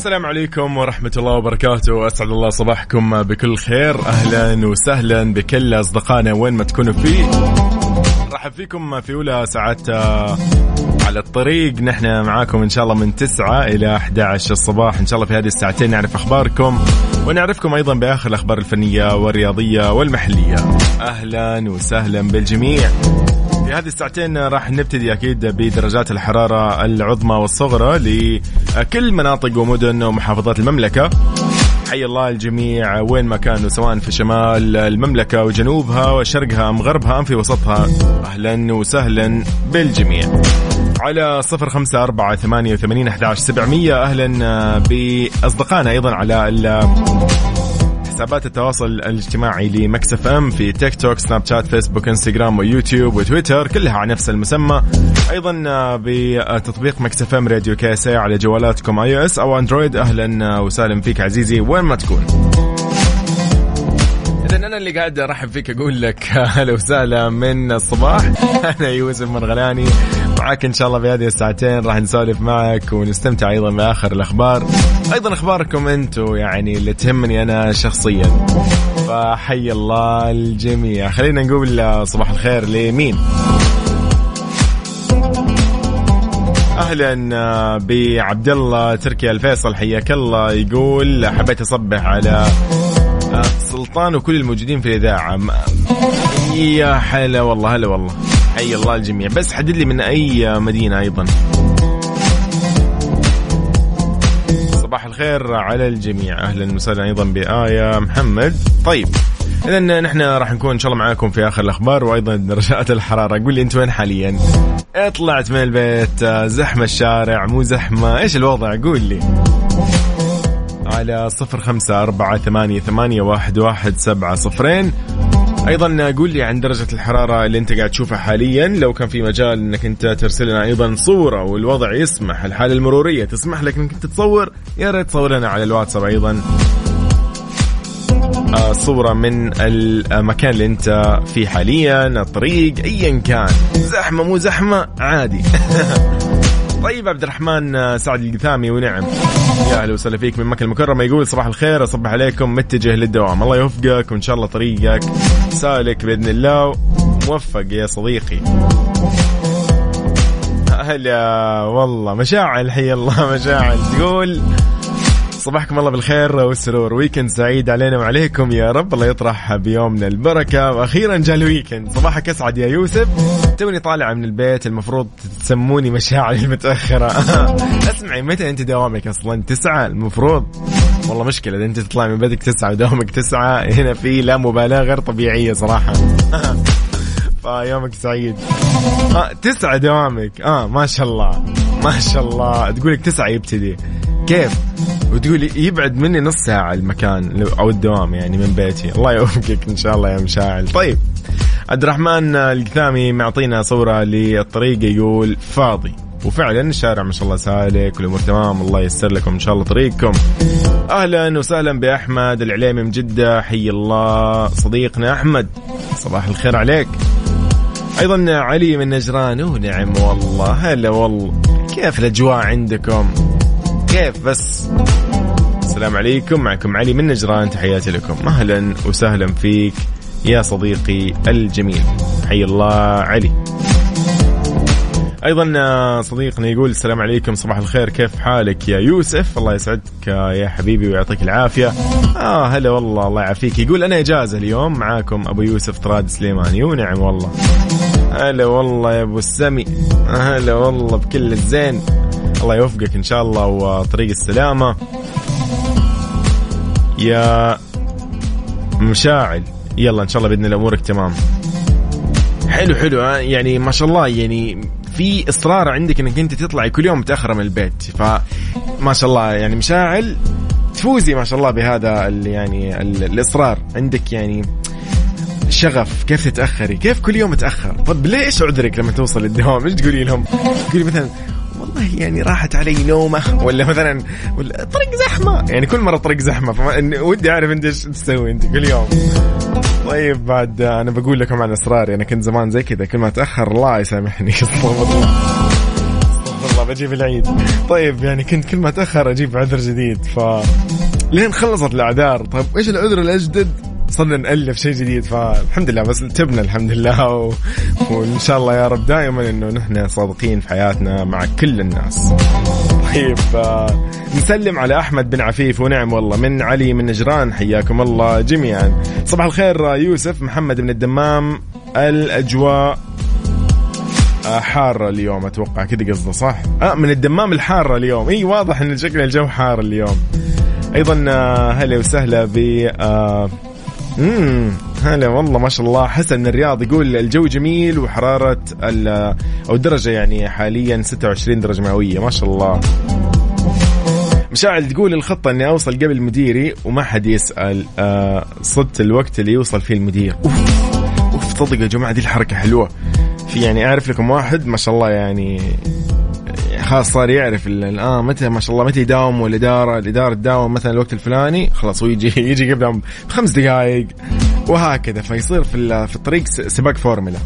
السلام عليكم ورحمة الله وبركاته. أسعد الله صباحكم بكل خير. أهلا وسهلا بكل أصدقائنا وين ما تكونوا فيه. رحب فيكم في أولى ساعات آه، على الطريق. نحن معاكم إن شاء الله من 9 إلى 11 الصباح. إن شاء الله في هذه الساعتين نعرف أخباركم ونعرفكم أيضا بآخر الأخبار الفنية والرياضية والمحلية. أهلا وسهلا بالجميع. في هذه الساعتين راح نبتدي أكيد بدرجات الحرارة العظمى والصغرى لكل مناطق ومدن ومحافظات المملكة. حي الله الجميع وين ما كانوا سواء في شمال المملكة وجنوبها وشرقها أم غربها أم في وسطها. أهلا وسهلا بالجميع. على صفر خمسة أربعة ثمانية وثمانين أحد سبعمية. أهلا بأصدقائنا أيضا على حسابات التواصل الاجتماعي ل Mix FM في تيك توك سناب شات فيسبوك انستغرام ويوتيوب وتويتر كلها على نفس المسمى. أيضا بتطبيق Mix FM Radio KSA على جوالاتكم iOS أو أندرويد. أهلا وسهلا فيك عزيزي وين ما تكون. اذا أنا اللي قاعد أرحب فيك أقول لك أهلا وسهلا من الصباح. أنا يوسف مرغلاني. معك إن شاء الله بهذه الساعتين. راح نسولف معك ونستمتع أيضا بآخر الأخبار. أيضا أخباركم أنتم يعني اللي تهمني أنا شخصيا. فحي الله الجميع. خلينا نقول صباح الخير لمين؟ أهلا بعبد الله تركي الفيصل. حياك الله. يقول حبيت أصبح على سلطان وكل الموجودين في الإذاعة. يا حلا والله هلا والله. حي الله الجميع. بس حدد لي من أي مدينة أيضا. صباح الخير على الجميع. أهلا وسهلا أيضا بآية محمد. طيب اذا نحن راح نكون إن شاء الله معاكم في آخر الأخبار وأيضا درجات الحرارة. قول لي أنت وين حاليا؟ طلعت من البيت زحمة الشارع مو زحمة. إيش الوضع؟ قول لي. على صفر خمسة أربعة ثمانية, ثمانية واحد, واحد سبعة صفرين. أيضا قول لي عن درجة الحرارة اللي أنت قاعد تشوفها حاليا. لو كان في مجال أنك أنت ترسل لنا أيضا صورة والوضع يسمح الحالة المرورية تسمح لك أنك تصور يا ريت تصور لنا على الواتساب أيضا. آه، صورة من المكان اللي أنت فيه حاليا الطريق ايا كان. زحمة مو زحمة عادي. طيب عبد الرحمن سعد القثامي ونعم. يا أهلا وسهلا فيك من مكة المكرمة. يقول صباح الخير أصبح عليكم متجه للدوام. الله يوفقك وإن شاء الله طريقك. سالك بإذن الله. موفق يا صديقي. هلا والله مشاعل. حي الله مشاعل. تقول صباحكم الله بالخير والسرور. weekend سعيد علينا وعليكم. يا رب الله يطرح بيومنا البركة. وأخيرا جاء ال weekend. صباحك أسعد يا يوسف. توني طالع من البيت المفروض تسموني مشاعر المتأخرة. اسمعي متى أنت دوامك أصلا؟ تسعة المفروض. والله مشكلة إذا أنت تطلع من بيتك تسعة ودوامك تسعة هنا في لا مبالاة غير طبيعية صراحة. فيومك سعيد. آه تسعة دوامك. آه ما شاء الله. ما شاء الله. تقولك تسعة يبتدي. كيف؟ وتقول يبعد مني نص ساعة المكان أو الدوام يعني من بيتي. الله يوفقك إن شاء الله يا مشاعل. طيب. عبد الرحمن القثامي معطينا صورة للطريق يقول فاضي. وفعلا الشارع ما شاء الله سالك والأمور تمام الله ييسر لكم إن شاء الله طريقكم. أهلا وسهلا بأحمد العليمي من جدة حي الله صديقنا أحمد. صباح الخير عليك. أيضا علي من نجران ونعم والله. هلا والله. كيف الأجواء عندكم؟ كيف بس؟ السلام عليكم معكم علي من نجران تحياتي لكم. أهلا وسهلا فيك. يا صديقي الجميل. حي الله علي. أيضا آه، صديقنا يقول السلام عليكم صباح الخير كيف حالك يا يوسف؟ الله يسعدك آه، يا حبيبي ويعطيك العافية. آه هلا والله الله يعافيك. يقول أنا إجازة اليوم معاكم أبو يوسف طراد سليماني. ونعم والله. هلا والله يا أبو السمي. هلا والله بكل الزين. الله يوفقك إن شاء الله وطريق السلامة. يا مشاعل. يلا إن شاء الله بإذن الله أمورك تمام. حلو حلو؟ يعني ما شاء الله يعني في إصرار عندك إنك أنت تطلعي كل يوم متأخرة من البيت فما شاء الله يعني مشاعل تفوزي ما شاء الله بهذا ال يعني ال الإصرار. عندك يعني شغف كيف تتأخري؟ كيف كل يوم تاخر طب ليش عذرك لما توصل الدوام؟ إيش تقولي لهم؟ تقولي مثلا والله يعني راحت علي نومة ولا مثلا ولا طريق زحمة. يعني كل مرة طريق زحمة فما ودي أعرف أنت إيش تسوي أنت كل يوم. طيب بعد أنا بقول لكم عن اسراري أنا كنت زمان زي كذا كل ما أتأخر الله يسامحني. استغفر الله. الله بجيب العيد. طيب يعني كنت كل ما أتأخر أجيب عذر جديد ف لين خلصت الأعذار. طيب إيش العذر الأجدد؟ صرنا نألف شيء جديد فالحمد لله بس تبنا الحمد لله و... وإن شاء الله يا رب دائما إنه نحن صادقين في حياتنا مع كل الناس. طيب آه، نسلم على أحمد بن عفيف ونعم والله من علي من نجران حياكم الله جميعا. صباح الخير آه، يوسف محمد من الدمام الأجواء آه، حارة اليوم أتوقع كذا قصده صح؟ آه من الدمام الحارة اليوم. إي واضح إن شكل الجو حار اليوم. أيضا هلا وسهلا ب امم هلا والله ما شاء الله. حسن الرياض يقول الجو جميل وحرارة ال- أو الدرجة يعني حاليا 26 درجة مئوية. ما شاء الله. مشاعل تقول الخطة إني أوصل قبل مديري وما حد يسأل. آه صدت الوقت اللي يوصل فيه المدير. أوف أوف صدق يا جماعة دي الحركة حلوة. في يعني أعرف لكم واحد ما شاء الله يعني خلاص صار يعرف ال- آه متى ما شاء الله متى يداوم والاداره الاداره تداوم مثلا الوقت الفلاني خلاص هو يجي يجي قبلهم بخمس دقائق وهكذا. فيصير في في الطريق سباق فورمولا.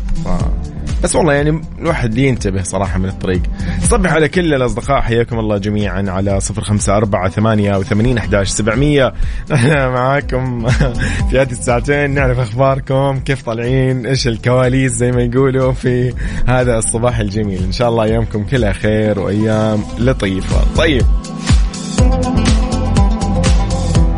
بس والله يعني الواحد ينتبه صراحة من الطريق. صبح على كل الأصدقاء حياكم الله جميعا على صفر خمسة أربعة ثمانية وثمانين أحداش سبعمية. أنا معاكم في هذه الساعتين نعرف أخباركم كيف طالعين إيش الكواليس زي ما يقولوا في هذا الصباح الجميل. إن شاء الله أيامكم كلها خير وأيام لطيفة. طيب.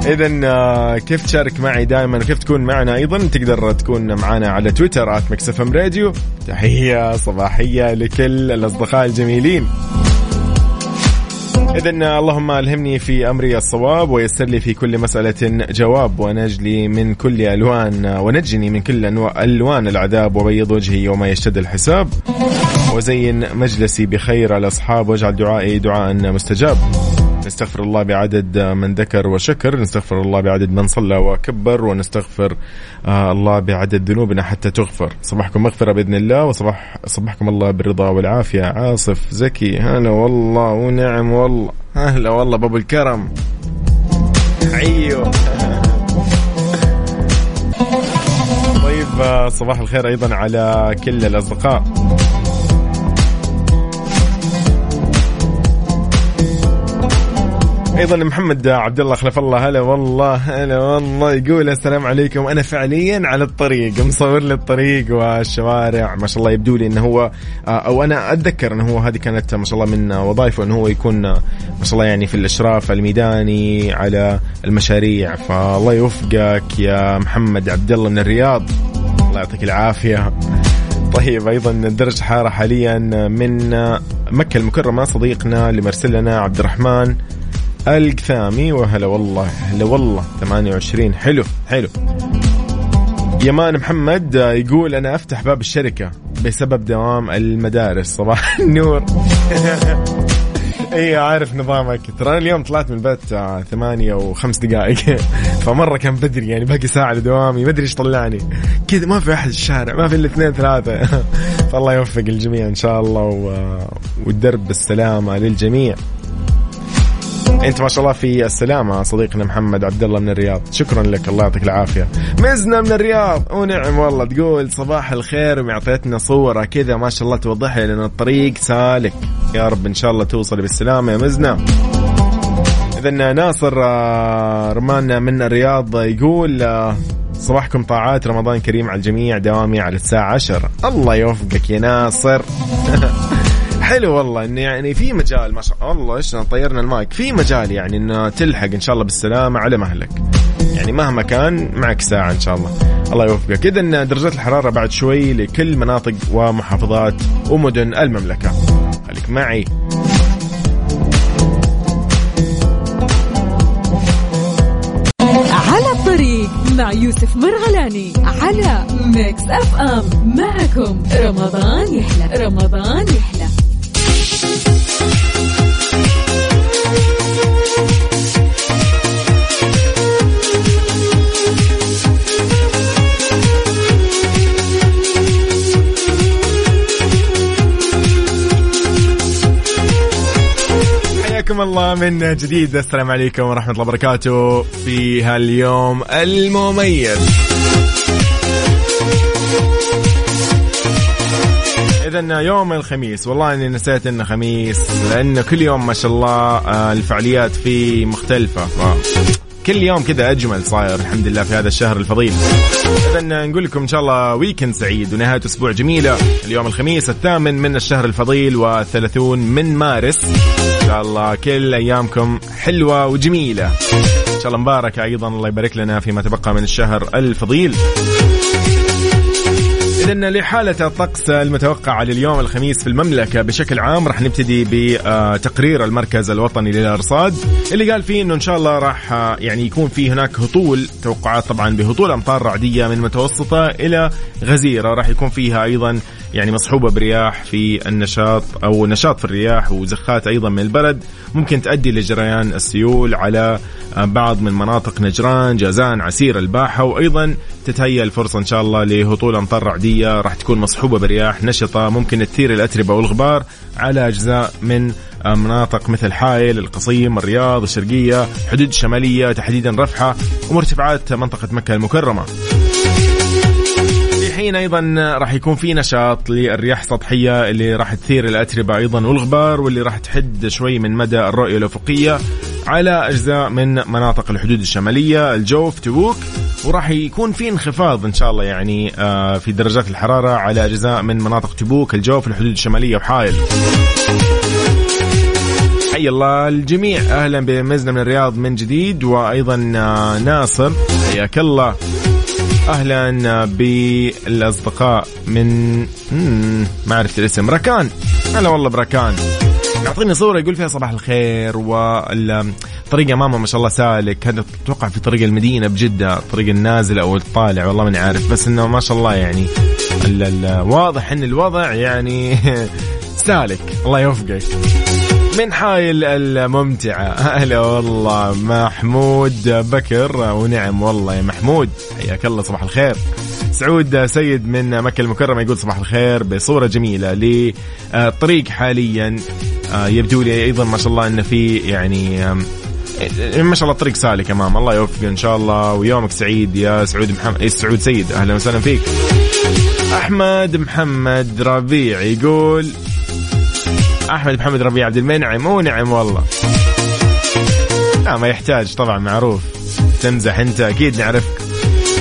اذا آه، كيف تشارك معي دائما وكيف تكون معنا أيضا تقدر تكون معنا على تويتر إم راديو. تحية صباحية لكل الأصدقاء الجميلين. إذا اللهم ألهمني في أمري الصواب ويسر لي في كل مسألة جواب ونجلي من كل ألوان ونجني من كل ألوان العذاب وبيض وجهي يوم يشتد الحساب. وزين مجلسي بخير الأصحاب واجعل دعائي دعاء مستجاب. نستغفر الله بعدد من ذكر وشكر نستغفر الله بعدد من صلى وكبر ونستغفر آه، الله بعدد ذنوبنا حتى تغفر. صباحكم مغفرة بإذن الله وصباح صباحكم الله بالرضا والعافية. عاصف زكي هلا والله ونعم والله. هلا والله بابو الكرم. أيوه. طيب آه، صباح الخير أيضا على كل الأصدقاء. أيضا محمد عبد الله خلف الله. هلا والله هلا والله. يقول السلام عليكم. أنا فعليا على الطريق مصور لي الطريق والشوارع. ما شاء الله يبدو لي إنه هو أو أنا أتذكر إنه هو هذه كانت ما شاء الله من وظائفه إنه هو يكون ما شاء الله يعني في الأشراف الميداني على المشاريع. فالله يوفقك يا محمد عبد الله من الرياض. الله يعطيك العافية. طيب أيضا درجة حرارة حاليا من مكة المكرمة. صديقنا اللي مرسل لنا عبد الرحمن. القثامي وهلا والله هلا والله 28 حلو حلو. يمان محمد يقول أنا أفتح باب الشركة بسبب دوام المدارس صباح النور. اي عارف نظامك. ترى أنا اليوم طلعت من البيت آه، ثمانية وخمس دقائق. فمرة كان بدري يعني باقي ساعة لدوامي ما أدري إيش طلعني. كذا ما في أحد الشارع ما في إلا اثنين ثلاثة. فالله يوفق الجميع إن شاء الله و... والدرب بالسلامة للجميع. أنت ما شاء الله في السلامة صديقنا محمد عبد الله من الرياض. شكرا لك الله يعطيك العافية. مزنا من الرياض. ونعم والله تقول صباح الخير ومعطيتنا صورة كذا ما شاء الله توضح لأن الطريق سالك. يا رب إن شاء الله توصل بالسلامة يا مزنا اذا ناصر آه، رمان من الرياض يقول آه، صباحكم طاعات رمضان كريم على الجميع دوامي على الساعة 10 الله يوفقك يا ناصر. حلو والله إنه يعني في مجال ما شاء الله إيش طيرنا المايك؟ في مجال يعني إنه تلحق إن شاء الله بالسلامة على مهلك. يعني مهما كان معك ساعة إن شاء الله. الله يوفقك. اذا درجات الحرارة بعد شوي لكل مناطق ومحافظات ومدن المملكة. خليك معي. على الطريق مع يوسف مرغلاني على Mix FM معكم رمضان يحلى رمضان يحلى. حياكم الله من جديد. السلام عليكم ورحمة الله وبركاته في هاليوم المميز. إذا يوم الخميس. والله إني نسيت إنه خميس لأنه كل يوم ما شاء الله آه، الفعاليات فيه مختلفة. كل يوم كذا أجمل صاير الحمد لله في هذا الشهر الفضيل. اذا نقول لكم إن شاء الله ويكند سعيد ونهاية أسبوع جميلة. اليوم الخميس الثامن من الشهر الفضيل والثلاثون من مارس. إن شاء الله كل أيامكم حلوة وجميلة. إن شاء الله مباركة أيضا الله يبارك لنا فيما تبقى من الشهر الفضيل. إذا لحالة الطقس المتوقعة لليوم الخميس في المملكة بشكل عام راح نبتدي بتقرير المركز الوطني للأرصاد اللي قال فيه إنه إن شاء الله راح يعني يكون في هناك هطول توقعات طبعا بهطول أمطار رعدية من متوسطة إلى غزيرة راح يكون فيها أيضا يعني مصحوبة برياح في النشاط أو نشاط في الرياح وزخات أيضا من البرد ممكن تؤدي لجريان السيول على بعض من مناطق نجران جازان عسير الباحة وأيضا تتهيأ الفرصة إن شاء الله لهطول أمطار رعدية راح تكون مصحوبة برياح نشطة ممكن تثير الأتربة والغبار على أجزاء من مناطق مثل حائل القصيم الرياض الشرقية حدود الشمالية تحديدا رفحة ومرتفعات منطقة مكة المكرمة. حين أيضا راح يكون في نشاط للرياح السطحية اللي راح تثير الأتربة أيضا والغبار واللي راح تحد شوي من مدى الرؤية الأفقية على أجزاء من مناطق الحدود الشمالية الجوف تبوك. وراح يكون في انخفاض إن شاء الله يعني آه، في درجات الحرارة على أجزاء من مناطق تبوك الجوف الحدود الشمالية وحائل. حي الله الجميع. أهلا بمزنا من الرياض من جديد وأيضا آه، ناصر. حياك الله. أهلا بالأصدقاء من ما عرفت الاسم ركان هلا والله بركان. يعطيني صورة يقول فيها صباح الخير والطريق أمامه ما شاء الله سالك. هذا أتوقع في طريق المدينة بجدة طريق النازل أو الطالع والله ماني عارف بس إنه ما شاء الله يعني واضح إن الوضع يعني سالك. الله يوفقك. من حايل الممتعة. أهلا والله محمود بكر. ونعم والله يا محمود. حياك الله صباح الخير. سعود سيد من مكة المكرمة يقول صباح الخير بصورة جميلة للطريق حاليا. آه، يبدو لي أيضا ما شاء الله أن في يعني ما شاء الله الطريق سالك أمام. الله يوفقك إن شاء الله. ويومك سعيد يا سعود محمد إيه، سعود سيد. أهلا وسهلا فيك. أحمد محمد ربيع يقول أحمد محمد ربيع عبد المنعم. مو نعم والله. لا ما يحتاج طبعا معروف. تمزح أنت أكيد نعرفك.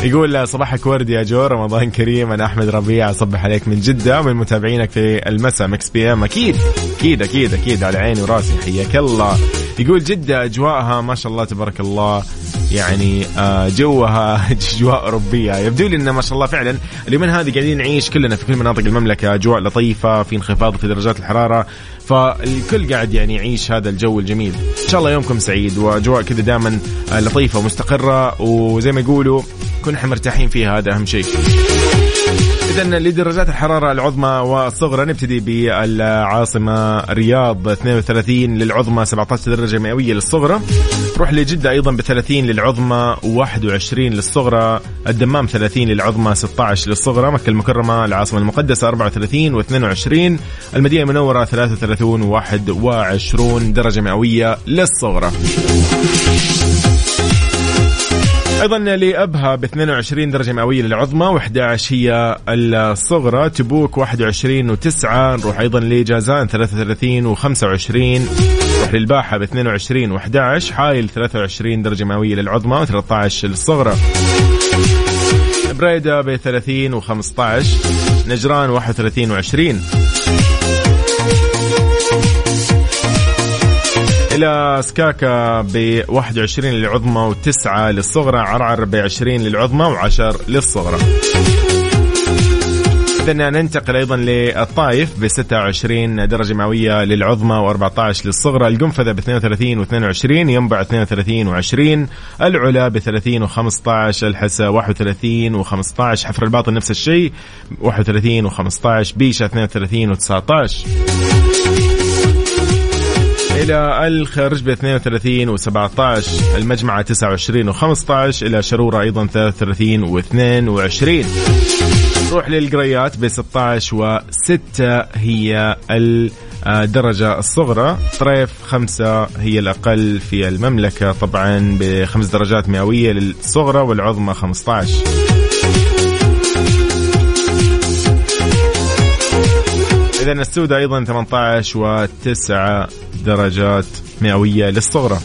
يقول صباحك ورد يا جو رمضان كريم. أنا أحمد ربيع أصبح عليك من جدة ومن متابعينك في المساء Mix FM. أكيد أكيد أكيد أكيد على عيني وراسي. حياك الله. يقول جدة أجواءها ما شاء الله تبارك الله يعني آه، جوها أجواء اوروبيه يبدو لي انه ما شاء الله فعلا اليومين هذه قاعدين نعيش كلنا في كل مناطق المملكة أجواء لطيفة في انخفاض في درجات الحرارة فالكل قاعد يعني يعيش هذا الجو الجميل. إن شاء الله يومكم سعيد وأجواء كذا دائما آه، لطيفة ومستقرة وزي ما يقولوا كن إحنا مرتاحين فيها هذا أهم شيء. إذا لدرجات الحرارة العظمى والصغرى نبتدي بالعاصمة الرياض 32 للعظمى 17 درجة مئوية للصغرى. نروح لجدة أيضا ب 30 للعظمى 21 للصغرى. الدمام 30 للعظمى 16 للصغرى. مكة المكرمة العاصمة المقدسة 34 و22 المدينة المنورة 33 و21 درجة مئوية للصغرى. أيضا لأبها ب 22 درجة مئوية للعظمى و11 هي الصغرى تبوك 21 و9 نروح أيضا لجازان 33 و25 نروح للباحة ب 22 و11 حايل 23 درجة مئوية للعظمى و13 للصغرى. بريدة ب 30 و15 نجران 31 و20 إلى سكاكا ب 21 للعظمى و9 للصغرى عرعر ب 20 للعظمى و10 للصغرى. إذا ننتقل أيضا للطايف ب 26 درجة مئوية للعظمى و14 للصغرى. القنفذة ب 32 و22 ينبع 32 و20 العلا ب 30 و15 الحسا 31 و15 حفر الباطن نفس الشيء 31 و15 بيشة 32 و19 إلى الخرج ب 32 و17 المجمعة 29 و15 إلى شرورة أيضا 33 و22 نروح للقريات ب 16 و6 هي الدرجة الصغرى. طريف خمسة هي الأقل في المملكة طبعا بخمس درجات مئوية للصغرى والعظمى 15 إذا السودة أيضا 18 و9 درجات مئوية للصغرى.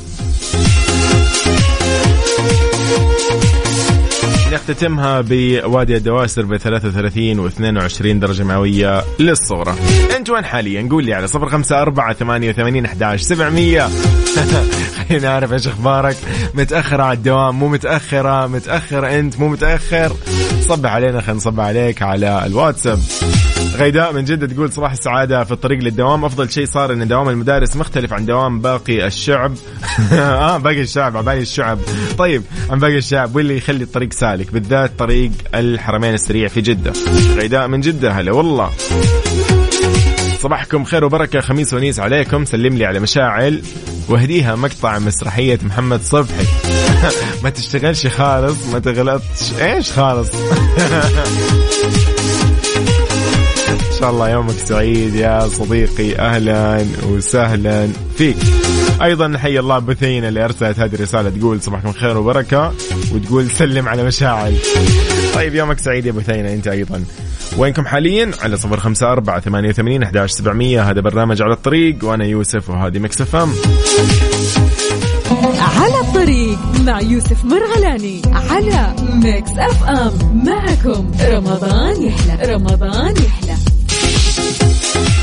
نختتمها بوادي الدواسر ب 33 و 22 درجة مئوية للصغرى. أنت وين حاليا؟ قول لي على 054 88 11 700 خلينا نعرف إيش أخبارك. متأخرة على الدوام مو متأخرة. متأخر أنت مو متأخر. صبح علينا خلينا نصبح عليك على الواتساب. غيداء من جدة تقول صباح السعادة في الطريق للدوام. أفضل شيء صار أن دوام المدارس مختلف عن دوام باقي الشعب. آه باقي الشعب باقي الشعب. طيب عن باقي الشعب واللي يخلي الطريق سالك؟ بالذات طريق الحرمين السريع في جدة. غيداء من جدة هلا والله. صباحكم خير وبركة. خميس ونيس عليكم. سلم لي على مشاعل. واهديها مقطع مسرحية محمد صبحي. ما تشتغلش خالص. ما تغلطش. إيش خالص؟ شاء الله يومك سعيد يا صديقي. أهلا وسهلا فيك. أيضا نحيي الله بثينة اللي أرسلت هذه الرسالة. تقول صباحكم خير وبركة. وتقول سلم على مشاعل. طيب يومك سعيد يا بثينة. أنت أيضا. وينكم حاليا؟ على صفر خمسة أربعة ثمانية وثمانين أحداش سبعمية. هذا برنامج على الطريق وأنا يوسف وهذه مكسف أم. على الطريق مع يوسف مرغلاني على Mix FM. معكم رمضان يحلى رمضان يحلى.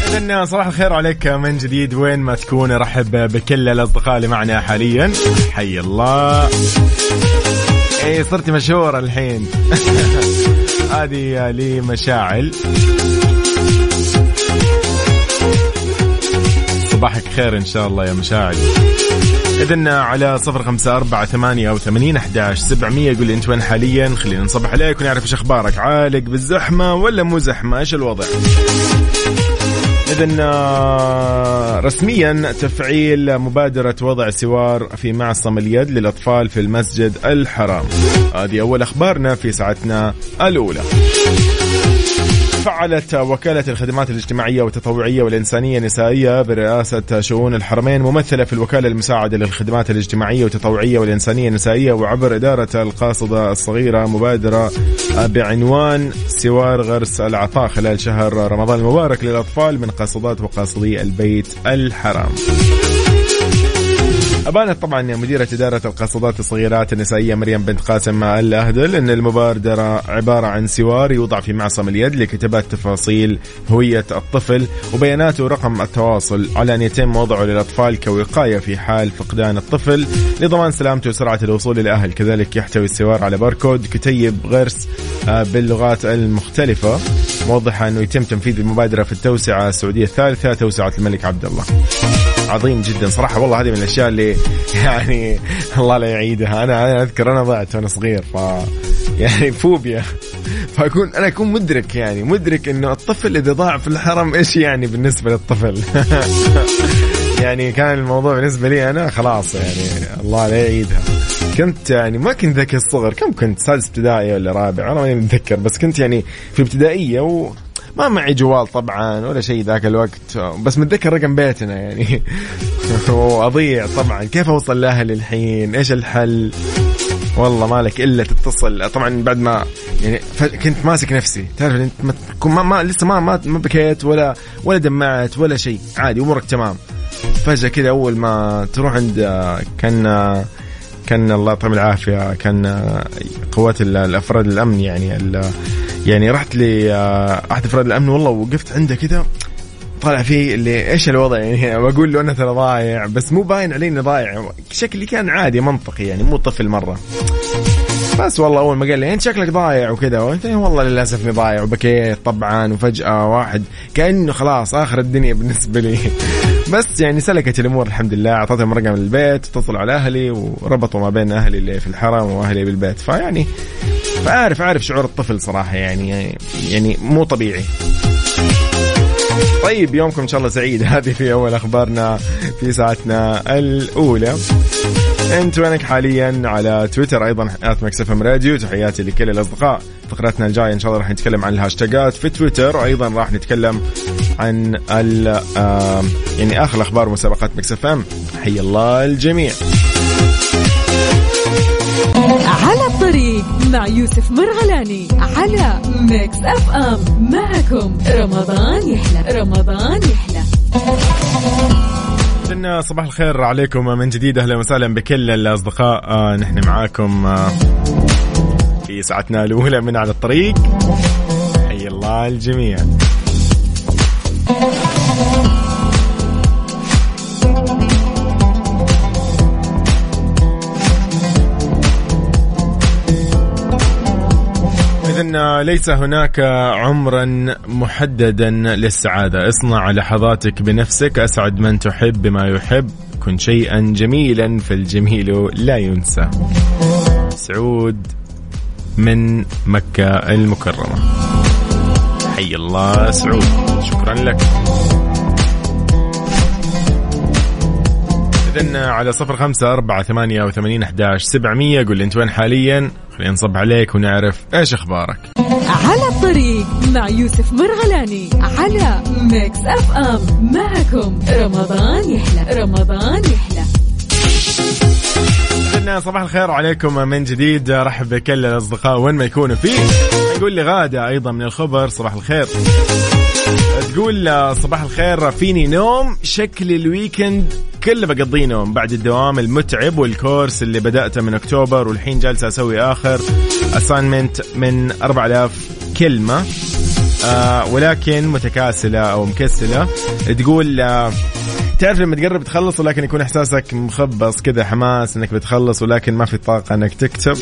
إذن صباح الخير عليك من جديد. وين ما تكون رحب بكل الأصدقاء اللي معنا حاليا. حي الله. اي صرتي مشهورة الحين. هذه لي مشاعل صباحك خير إن شاء الله يا مشاعل. إذن على صفر خمسة أربعة ثمانية أو ثمانين أحداش سبعمية قول أنت وين حاليا؟ خلينا نصبح عليك ونعرف إيش أخبارك. عالق بالزحمة ولا مو زحمة؟ إيش الوضع؟ إذا آه، رسميا تفعيل مبادرة وضع سوار في معصم اليد للأطفال في المسجد الحرام. هذه أول أخبارنا في ساعتنا الأولى. فعلت وكالة الخدمات الاجتماعية والتطوعية والإنسانية النسائية برئاسة شؤون الحرمين ممثلة في الوكالة المساعدة للخدمات الاجتماعية والتطوعية والإنسانية النسائية وعبر إدارة القاصدة الصغيرة مبادرة بعنوان سوار غرس العطاء خلال شهر رمضان المبارك للأطفال من قاصدات وقاصدي البيت الحرام. أبانت طبعا مديرة إدارة القاصدات الصغيرات النسائية مريم بنت قاسم الأهدل أن المبادرة عبارة عن سوار يوضع في معصم اليد لكتابة تفاصيل هوية الطفل وبياناته ورقم التواصل. على أن يتم وضعه للأطفال كوقاية في حال فقدان الطفل. لضمان سلامته وسرعة الوصول للأهل كذلك يحتوي السوار على باركود كتيب غرس آه، باللغات المختلفة. موضحة أنه يتم تنفيذ المبادرة في التوسعة السعودية الثالثة توسعة الملك عبد الله. عظيم جدا. صراحة والله هذه من الأشياء اللي يعني الله لا يعيدها. أنا أنا أذكر أنا ضعت وأنا صغير ف يعني فوبيا. فأكون أنا أكون مدرك يعني مدرك إنه الطفل إذا ضاع في الحرم إيش يعني بالنسبة للطفل؟ يعني كان الموضوع بالنسبة لي أنا خلاص يعني الله لا يعيدها. كنت يعني ما كنت ذاك الصغر. كم كنت؟ سادس ابتدائي ولا رابع؟ أنا ماني متذكر بس كنت يعني في ابتدائية و ما معي جوال طبعا ولا شيء ذاك الوقت. بس متذكر رقم بيتنا يعني. واضيع طبعا. كيف أوصل لأهلي الحين؟ إيش الحل؟ والله مالك إلا تتصل. طبعا بعد ما يعني كنت ماسك نفسي. تعرف أنت ما, ما, لسه ما ما, ما بكيت ولا ولا دمعت ولا شيء. عادي أمورك تمام. فجأة كذا أول ما تروح عند كان كان الله يطعم العافية. كان قوات الأفراد الأمن يعني يعني رحت لاحد أفراد الأمن والله وقفت عنده كذا طالع فيه اللي إيش الوضع؟ يعني بقول له أنا ترى ضايع بس مو باين علي اني ضايع شكلي كان عادي منطقي يعني مو طفل مرة. بس والله أول ما قال لي أنت شكلك ضايع وكذا قلت له والله للأسف إني ضايع وبكيت طبعا وفجأة واحد كأنه خلاص آخر الدنيا بالنسبة لي. بس يعني سلكت الأمور الحمد لله. اعطيتهم رقم البيت اتصلوا على أهلي وربطوا ما بين أهلي اللي في الحرم وأهلي بالبيت. فيعني فاعرف اعرف شعور الطفل صراحة يعني يعني مو طبيعي. طيب يومكم إن شاء الله سعيد. هذه في أول أخبارنا في ساعتنا الأولى. أنت وينك حاليا على تويتر أيضا at Mix FM Radio تحياتي لكل الأصدقاء. فقرتنا الجاية إن شاء الله راح نتكلم عن الهاشتاجات. في تويتر وأيضا راح نتكلم عن ال يعني آخر أخبار مسابقات Mix FM حي الله الجميع. على الطريق مع يوسف مرغلاني على Mix FM معكم رمضان يحلى. رمضان يحلى. لنا صباح الخير عليكم. من جديد أهلا وسهلا بكل الأصدقاء. آه نحن معاكم آه في ساعتنا الأولى من على الطريق. حي الله الجميع. ليس هناك عمرا محددا للسعادة. اصنع لحظاتك بنفسك. أسعد من تحب بما يحب. كن شيئا جميلا فالجميل لا ينسى. سعود من مكة المكرمة. حي الله سعود. شكرا لك. إذن على صفر خمسة أربعة ثمانية وثمانين أحداش سبعمية. قول أنت وين حاليا؟ خلينا نصبح عليك ونعرف إيش أخبارك. على الطريق مع يوسف مرغلاني على Mix FM. معكم رمضان يحلى رمضان يحلى. إذن صباح الخير عليكم من جديد. رحب بكل الأصدقاء وين ما يكونوا فيه. يقول لي غادة أيضا من الخبر صباح الخير. تقول صباح الخير فيني نوم. شكل ال weekend كله بقضيه نوم بعد الدوام المتعب وال course اللي بدأته من أكتوبر والحين جالس أسوي آخر assignment من 4000 كلمة. آه ولكن متكاسلة أو مكسلة. تقول آه تعرف لما تقرب تخلص ولكن يكون إحساسك مخبص كذا حماس إنك بتخلص ولكن ما في طاقة إنك تكتب.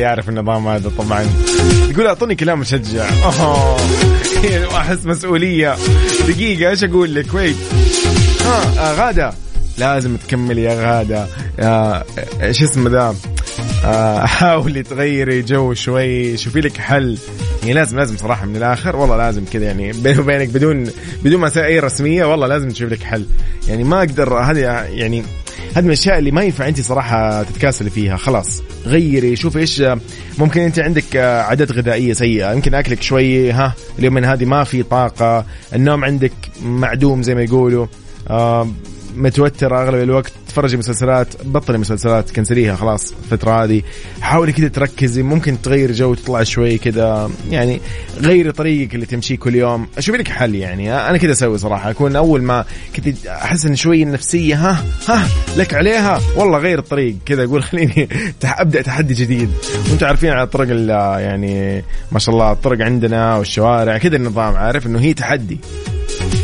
يعرف النظام هذا طبعا. يقول أعطوني كلام مشجع. أوه. أحس مسؤولية. دقيقة إيش أقول لك؟ ويت ها آه غادة. لازم تكملي يا غادة. آه إيش اسمه ذا؟ آه حاولي تغيري جو شوي. شوفي لك حل. يعني لازم لازم صراحة من الآخر. والله لازم كذا يعني. بيني وبينك بدون بدون ما أي رسمية والله لازم تشوف لك حل. يعني ما أقدر هذه يعني هذه من الأشياء اللي ما ينفع أنت صراحة تتكاسلي فيها. خلاص غيري شوفي إيش ممكن أنت عندك عادات غذائية سيئة. يمكن أكلك شوي ها اليوم من هذه ما في طاقة النوم عندك معدوم زي ما يقولوا. آه متوتر أغلب الوقت. تتفرجي مسلسلات بطلي مسلسلات كنسليها خلاص الفترة هذه. حاولي كذا تركزي ممكن تغير جو تطلع شوي كذا يعني غيري طريقك اللي تمشيه كل يوم. أشوف لك حل يعني. أنا كذا أسوي صراحة. أكون أول ما كنت أحس ان شوي النفسيه ها ها لك عليها. والله غير الطريق. كذا أقول خليني أبدأ تحدي جديد. وأنتم عارفين على الطرق يعني ما شاء الله الطرق عندنا والشوارع كذا النظام عارف؟ إنه هي تحدي.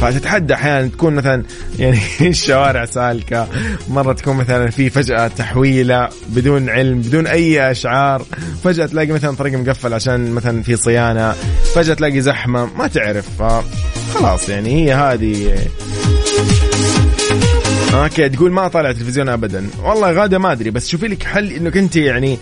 فتتحدى أحيانا تكون مثلا يعني الشوارع سالكة مرة تكون مثلا في فجأة تحويلة بدون علم بدون أي أشعار فجأة تلاقي مثلا طريق مقفل عشان مثلا في صيانة فجأة تلاقي زحمة ما تعرف خلاص يعني هي هذه. أوكي تقول ما طالع تلفزيون ابدا. والله غادة ما أدري بس شوفي لك حل إنك أنت يعني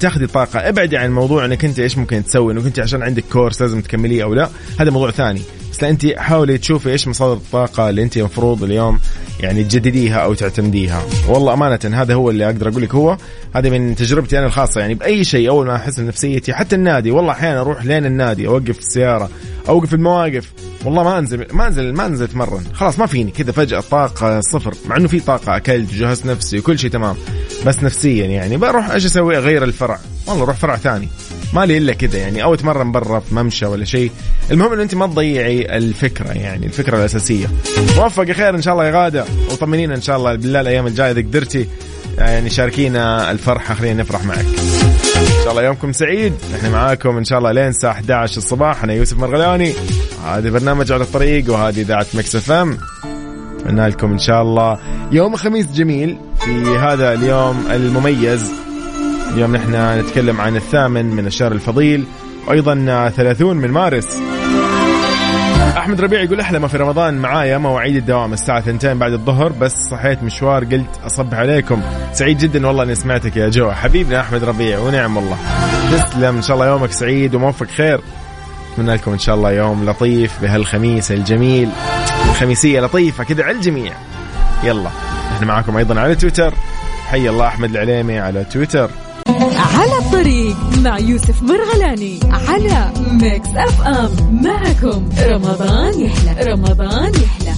تاخذي طاقة. ابعدي عن موضوع إنك أنت إيش ممكن تسوي إنك أنت عشان عندك كورس لازم تكمليه أو لا. هذا موضوع ثاني. بس انت حاولي تشوفي إيش مصادر الطاقة اللي انت المفروض اليوم يعني تجدديها أو تعتمديها. والله أمانة هذا هو اللي أقدر أقول لك. هو هذه من تجربتي أنا الخاصة. يعني بأي شيء أول ما أحس نفسيتي حتى النادي. والله أحيانا أروح لين النادي أوقف السيارة أوقف المواقف. والله ما أنزل ما أنزل ما أنزل أتمرن. خلاص ما فيني. كذا فجأة طاقة صفر. مع إنه في طاقة أكلت وجهزت نفسي وكل شيء تمام. بس نفسيا يعني بروح إيش أسوي؟ أغير الفرع. والله أروح فرع ثاني. ما لي إلا كذا يعني أو أتمرن برا في ممشى ولا شيء. المهم إنه أنت ما تضيعي الفكرة يعني الفكرة الأساسية. موفق خير إن شاء الله يا غادة. وطمنينا إن شاء الله بالله الأيام الجاية إذا قدرتي يعني شاركينا الفرحة. خلينا نفرح معك. إن شاء الله يومكم سعيد. إحنا معاكم إن شاء الله لين الساعة 11 الصباح. أنا يوسف مرغلاني هذا برنامج على الطريق وهذه إذاعة Mix FM. أتمنى لكم إن شاء الله يوم خميس جميل في هذا اليوم المميز. اليوم نحن نتكلم عن الثامن من الشهر الفضيل وأيضا 30 من مارس. أحمد ربيع يقول أحلى ما في رمضان معايا مواعيد الدوام الساعة 2 بعد الظهر بس صحيت مشوار قلت اصبح عليكم. سعيد جدا والله إني سمعتك يا جو حبيبنا أحمد ربيع ونعم والله. تسلم إن شاء الله يومك سعيد وموفق خير. أتمنى لكم إن شاء الله يوم لطيف بهالخميس الجميل. الخميسيه لطيفة كذا على الجميع. يلا إحنا معاكم أيضا على تويتر. حي الله أحمد العليمي على تويتر. على الطريق مع يوسف مرغلاني على Mix FM. معكم رمضان يحلى. رمضان يحلى.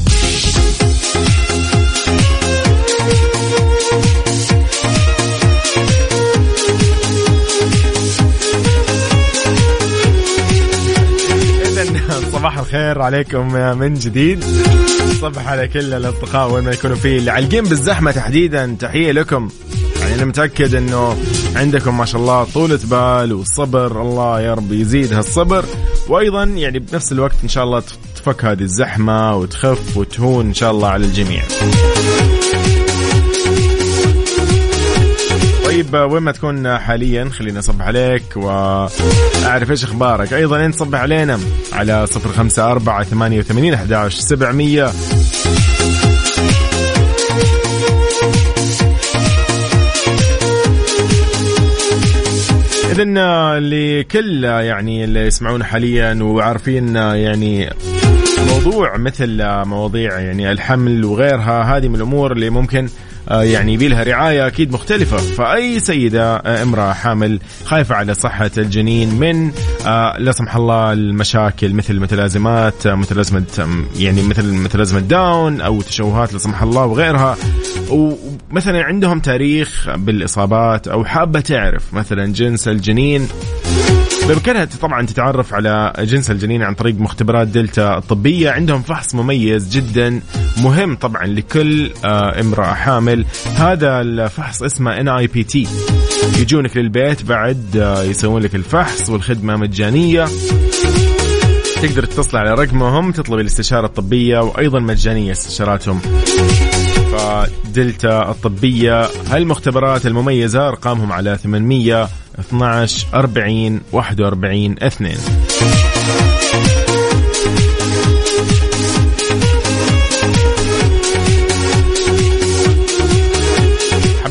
صباح الخير عليكم من جديد. صبح على كل الأصدقاء وين ما يكونوا فيه. اللي عالقين بالزحمة تحديدا تحية لكم. يعني أنا متأكد إنه عندكم ما شاء الله طولة بال والصبر الله يا رب يزيد هالصبر. وأيضا يعني بنفس الوقت إن شاء الله تفك هذه الزحمة وتخف وتهون إن شاء الله على الجميع. طيب وين ما تكون حاليا خليني أصبح عليك وأعرف إيش أخبارك. أيضا أنت صبح علينا على صفر خمسة أربعة ثمانية وثمانين أحد سبعمية. اذا لكل يعني اللي يسمعونا حاليا وعارفين يعني موضوع مثل مواضيع يعني الحمل وغيرها هذه من الأمور اللي ممكن آه، يعني يبي لها رعاية أكيد مختلفة. فأي سيدة آه، امرأة حامل خايفة على صحة الجنين من آه، لا سمح الله المشاكل مثل متلازمات متلازمة يعني مثل متلازمة داون أو تشوهات لا سمح الله وغيرها. ومثلا عندهم تاريخ بالإصابات أو حابة تعرف مثلا جنس الجنين. بامكانها طبعا تتعرف على جنس الجنين عن طريق مختبرات دلتا الطبيه عندهم فحص مميز جدا مهم طبعا لكل آه، امرأة حامل. هذا الفحص اسمه NIPT يجونك للبيت بعد آه، يسوون لك الفحص والخدمة مجانية. تقدر تتصل على رقمهم تطلب الاستشارة الطبية وأيضا مجانية استشاراتهم. فدلتا الطبية هالمختبرات المميزة أرقامهم على 800 12 40 41 2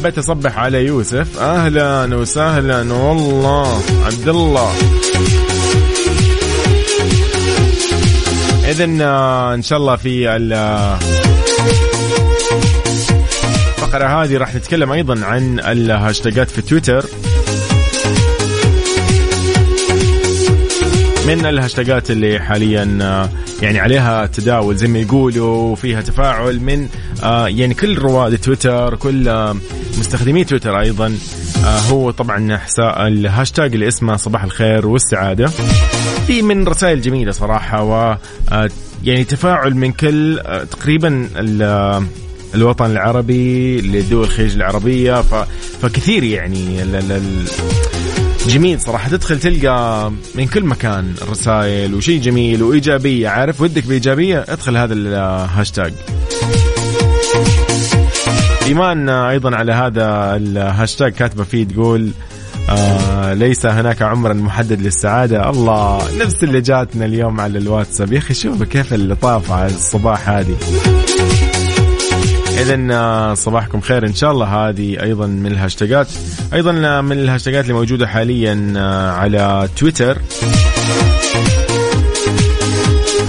حبيت أصبح على يوسف. أهلا وسهلا. والله عبد الله. اذا آه، إن شاء الله في الفقره هذه راح نتكلم أيضا عن الهاشتاجات في تويتر. من الهاشتاجات اللي حاليا آه، يعني عليها تداول زي ما يقولوا وفيها تفاعل من آه، يعني كل رواد تويتر كل آه، مستخدمي تويتر أيضا هو طبعا الهاشتاج اللي اسمه صباح الخير والسعادة. في من رسائل جميلة صراحة و يعني تفاعل من كل تقريبا الوطن العربي لدول الخليج العربية فكثير يعني جميل صراحة تدخل تلقى من كل مكان رسائل وشيء جميل وإيجابية عارف ودك بإيجابية ادخل هذا الهاشتاج إيمان أيضا على هذا الهاشتاج كاتبة فيه تقول آه ليس هناك عمر محدد للسعادة. الله نفس اللي جاتنا اليوم على الواتساب. يا أخي شوف كيف اللطافة على الصباح هذه. اذا آه، صباحكم خير. إن شاء الله هذه أيضا من الهاشتاجات. أيضا آه، من الهاشتاجات اللي موجودة حاليا آه، على تويتر.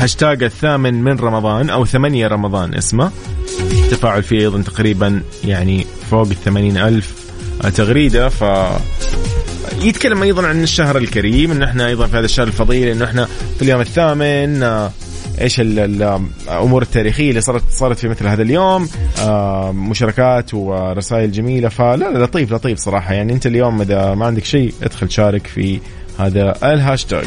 هاشتاج الثامن من رمضان أو ثمانية رمضان اسمه. تفاعل فيه أيضا تقريبا يعني فوق الثمانين ألف تغريدة. ف يتكلم أيضا عن الشهر الكريم. انه إحنا أيضا في هذا الشهر الفضيل انه إحنا في اليوم الثامن إيش الأمور التاريخية اللي صارت صارت في مثل هذا اليوم. آه، مشاركات ورسائل جميلة. فلا لا لطيف لطيف صراحة. يعني أنت اليوم إذا ما عندك شيء ادخل شارك في هذا الهاشتاج.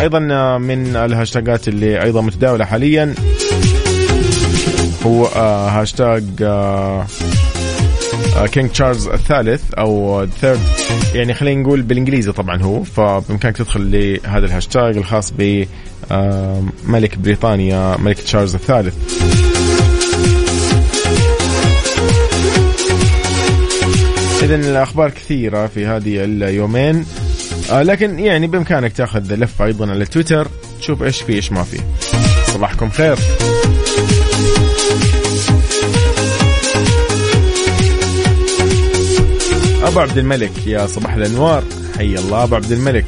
أيضا من الهاشتاجات اللي أيضا متداولة حاليا هو آه، هاشتاج آه، King تشارلز الثالث أو Third يعني خلينا نقول بالإنجليزي طبعا هو فبإمكانك تدخل لهذا الهاشتاج الخاص ب آه، ملك بريطانيا ملك تشارلز الثالث. اذا الأخبار كثيرة في هذه اليومين. آه لكن يعني بإمكانك تأخذ لفه أيضا على تويتر تشوف إيش في إيش ما في. صباحكم خير. أبو عبد الملك يا صباح الأنوار. حي الله أبو عبد الملك.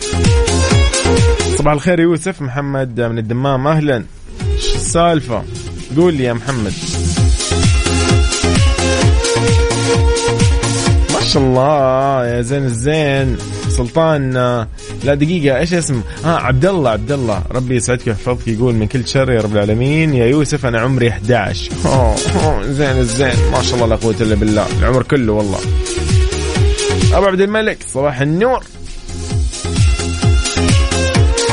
صباح الخير يوسف. محمد من الدمام أهلا. إيش السالفة؟ قول لي يا محمد. ما شاء الله. يا زين الزين. سلطان لا دقيقة إيش اسم؟ آه عبد الله عبد الله. ربي يسعدك ويحفظك يقول من كل شر يا رب العالمين. يا يوسف أنا عمري 11 أوه, أوه زين الزين. ما شاء الله لا قوة إلا بالله. العمر كله والله. أبو عبد الملك صباح النور.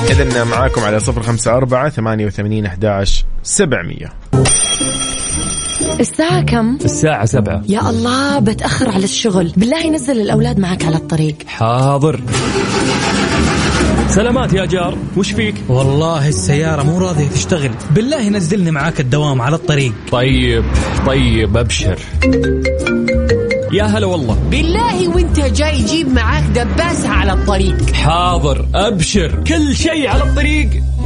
إذا معاكم على صفر خمسة أربعة ثمانية وثمانين أحداش سبعمية. الساعة كم؟ الساعة سبعة. يا الله بتأخر على الشغل. بالله نزل الأولاد معك على الطريق. حاضر. سلامات يا جار وش فيك؟ والله السيارة مو راضية تشتغل. بالله نزلني معاك الدوام على الطريق. طيب طيب أبشر. يا هلا والله. بالله وانت جاي جيب معاك دباسة على الطريق. حاضر أبشر. كل شيء على الطريق.